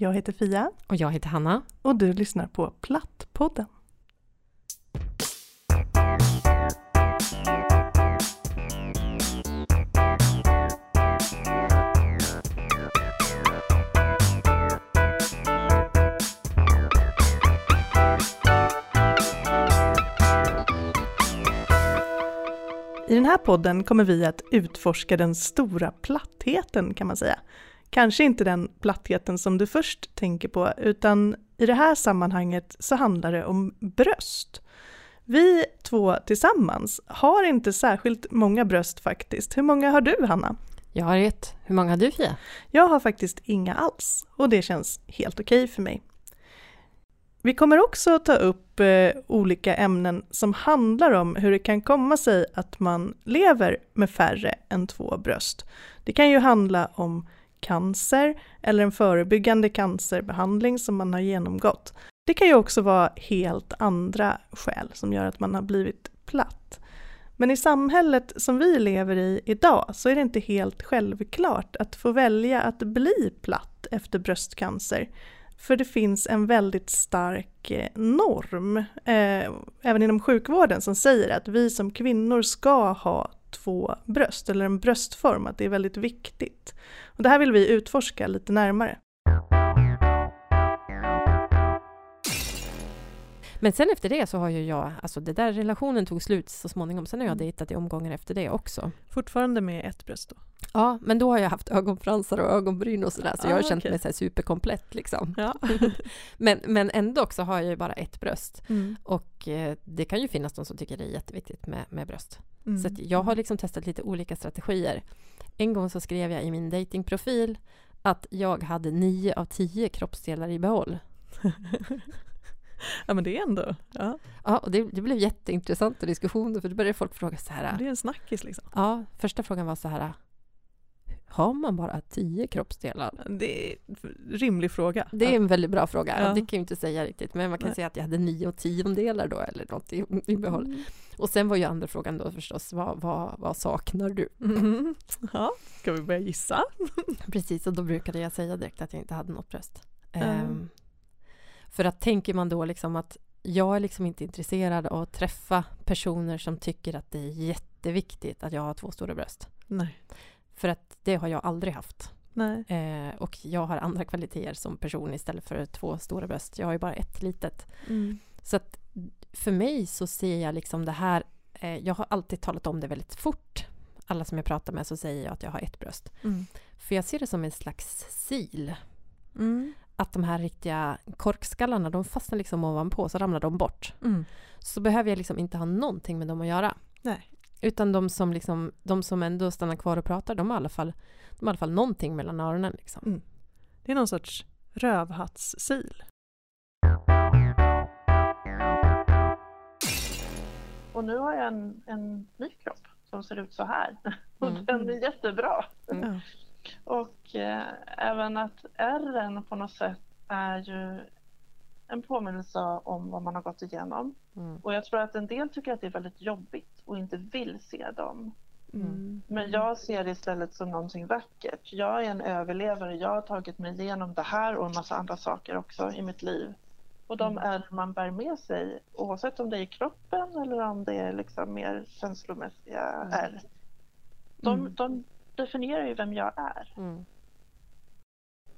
Jag heter Fia. Och jag heter Hanna. Och du lyssnar på Plattpodden. I den här podden kommer vi att utforska den stora plattheten kan man säga. Kanske inte den plattheten som du först tänker på, utan i det här sammanhanget så handlar det om bröst. Vi två tillsammans har inte särskilt många bröst faktiskt. Hur många har du Hanna? Jag har ett. Hur många har du Fia? Jag har faktiskt inga alls och det känns helt okej okay för mig. Vi kommer också ta upp eh, olika ämnen som handlar om hur det kan komma sig att man lever med färre än två bröst. Det kan ju handla om cancer eller en förebyggande cancerbehandling som man har genomgått. Det kan ju också vara helt andra skäl som gör att man har blivit platt. Men i samhället som vi lever i idag så är det inte helt självklart att få välja att bli platt efter bröstcancer. För det finns en väldigt stark eh, norm, eh, även inom sjukvården, som säger att vi som kvinnor ska ha två bröst, eller en bröstform, att det är väldigt viktigt. Och det här vill vi utforska lite närmare. Men sen efter det så har ju jag, alltså det där relationen tog slut så småningom, sen har jag mm. dejtat i omgångar efter det också. Fortfarande med ett bröst då? Ja, men då har jag haft ögonfransar och ögonbryn och sådär, så ah, jag har känt okay. mig så superkomplett liksom. Ja. men, men ändå så har jag ju bara ett bröst. Mm. Och eh, det kan ju finnas de som tycker det är jätteviktigt med, med bröst. Mm. Så jag har liksom testat lite olika strategier. En gång så skrev jag i min datingprofil att jag hade nio av tio kroppsdelar i behåll. ja men det är ändå... Ja, ja och det, det blev jätteintressanta diskussioner för då började folk fråga så här. Det är en snackis liksom. Ja, första frågan var så här. Har man bara tio kroppsdelar? Det är en rimlig fråga. Det är en väldigt bra fråga. Ja. Det kan jag inte säga riktigt, men man kan Nej. säga att jag hade nio tiondelar då eller något i, i behåll. Mm. Och sen var ju andra frågan då förstås, vad, vad, vad saknar du? Mm. Ja, ska vi börja gissa? Precis, och då brukade jag säga direkt att jag inte hade något bröst. Mm. Um, för att tänker man då liksom att jag är liksom inte intresserad av att träffa personer som tycker att det är jätteviktigt att jag har två stora bröst. Nej. För att det har jag aldrig haft. Eh, och jag har andra kvaliteter som person istället för två stora bröst. Jag har ju bara ett litet. Mm. Så att för mig så ser jag liksom det här, eh, jag har alltid talat om det väldigt fort. Alla som jag pratar med så säger jag att jag har ett bröst. Mm. För jag ser det som en slags sil. Mm. Att de här riktiga korkskallarna, de fastnar liksom ovanpå, så ramlar de bort. Mm. Så behöver jag liksom inte ha någonting med dem att göra. Nej. Utan de som, liksom, de som ändå stannar kvar och pratar, de har i alla fall, de har i alla fall någonting mellan öronen. Liksom. Mm. Det är någon sorts rövhattsil. Och nu har jag en, en ny kropp som ser ut så här. Och mm. den är jättebra. Mm. Och eh, även att ärren på något sätt är ju en påminnelse om vad man har gått igenom. Mm. Och jag tror att en del tycker att det är väldigt jobbigt och inte vill se dem. Mm. Men jag ser det istället som någonting vackert. Jag är en överlevare, jag har tagit mig igenom det här och en massa andra saker också i mitt liv. Och de mm. är man bär med sig, oavsett om det är i kroppen eller om det är liksom mer känslomässiga är. De, mm. de definierar ju vem jag är. Mm.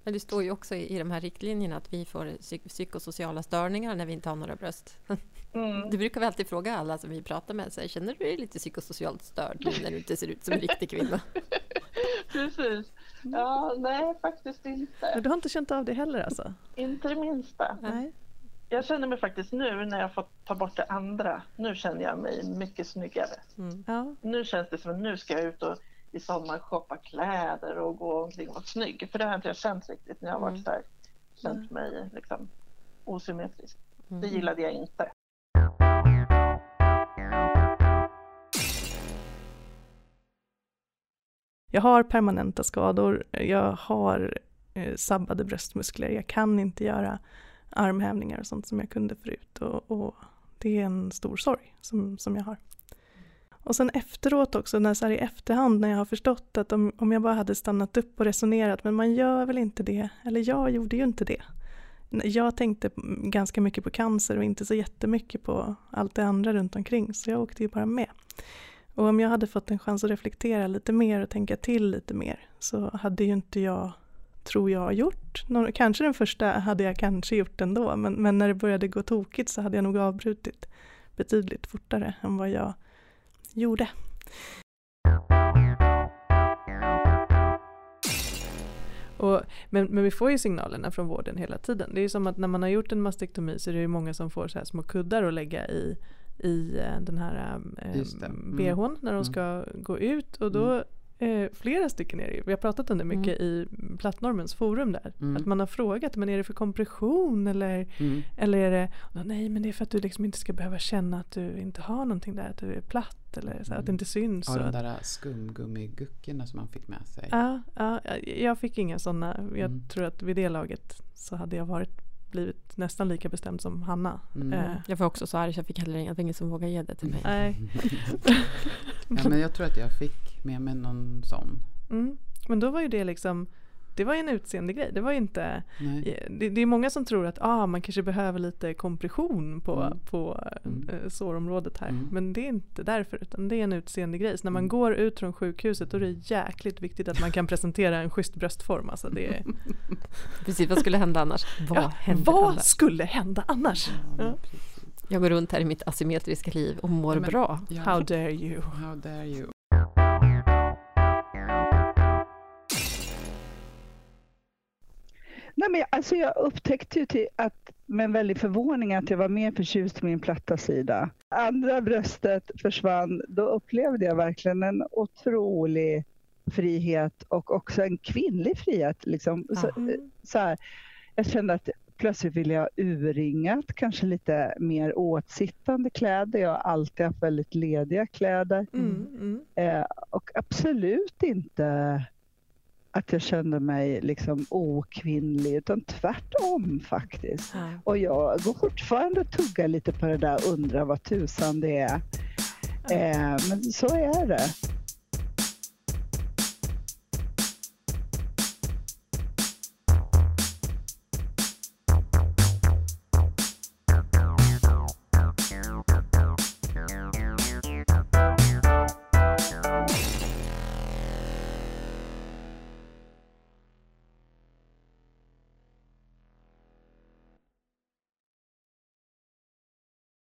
Men det står ju också i, i de här riktlinjerna att vi får psyk psykosociala störningar när vi inte har några bröst. Mm. Det brukar vi alltid fråga alla som vi pratar med. Så här, Känner du dig lite psykosocialt störd nu när du inte ser ut som en riktig kvinna? Precis. Ja, nej, faktiskt inte. Men du har inte känt av det heller alltså? Inte det minsta. Nej. Jag känner mig faktiskt nu när jag fått ta bort det andra. Nu känner jag mig mycket snyggare. Mm. Ja. Nu känns det som att nu ska jag ut och i sommar shoppa kläder och gå omkring och vara snygg. För det har inte jag känt riktigt när jag har varit mm. där. Känt mig liksom osymmetrisk. Mm. Det gillade jag inte. Jag har permanenta skador, jag har eh, sabbade bröstmuskler, jag kan inte göra armhävningar och sånt som jag kunde förut och, och det är en stor sorg som, som jag har. Och sen efteråt också, när, så här i efterhand när jag har förstått att om, om jag bara hade stannat upp och resonerat, men man gör väl inte det, eller jag gjorde ju inte det. Jag tänkte ganska mycket på cancer och inte så jättemycket på allt det andra runt omkring, så jag åkte ju bara med. Och om jag hade fått en chans att reflektera lite mer och tänka till lite mer så hade ju inte jag, tror jag, gjort. Någon, kanske den första hade jag kanske gjort ändå, men, men när det började gå tokigt så hade jag nog avbrutit betydligt fortare än vad jag gjorde. Och, men, men vi får ju signalerna från vården hela tiden. Det är ju som att när man har gjort en mastektomi så är det ju många som får så här små kuddar att lägga i, i eh, den här eh, mm. bhn när de mm. ska gå ut. Och då mm. Eh, flera stycken är det ju. Vi har pratat om det mycket mm. i plattnormens forum där. Mm. Att man har frågat, men är det för kompression eller, mm. eller är det, nej men det är för att du liksom inte ska behöva känna att du inte har någonting där, att du är platt eller så, att det inte syns. Ja, de där skumgummiguckorna som man fick med sig. Ja, ja jag fick inga sådana. Jag mm. tror att vid det laget så hade jag varit blivit nästan lika bestämd som Hanna. Mm. Eh. Jag var också så arg så jag fick heller inga, ingen som vågade ge det till mig. Nej. ja, men jag tror att jag fick med mig någon sån. Mm. Men då var ju det liksom det var ju en utseende grej. Det var inte, det, det, är många som tror att ah, man kanske behöver lite kompression på, mm. på mm. Äh, sårområdet här. Mm. Men det är inte därför utan det är en utseende grej. Så när man mm. går ut från sjukhuset då är det jäkligt viktigt att man kan presentera en schysst bröstform. Alltså det är... Precis, vad skulle hända annars? Vad, ja, vad annars? skulle hända annars? Ja, Jag går runt här i mitt asymmetriska liv och mår men, bra. Ja. How dare you? How dare you? Nej, men alltså jag upptäckte ju till att, med väldig förvåning att jag var mer förtjust i min platta sida. Andra bröstet försvann, då upplevde jag verkligen en otrolig frihet och också en kvinnlig frihet. Liksom. Så, så här, jag kände att plötsligt ville jag urringat, kanske lite mer åtsittande kläder. Jag har alltid haft väldigt lediga kläder. Mm, mm. Eh, och absolut inte att jag kände mig liksom okvinnlig, utan tvärtom faktiskt. Ja. Och jag går fortfarande och tuggar lite på det där, undrar vad tusan det är. Ja. Eh, men så är det.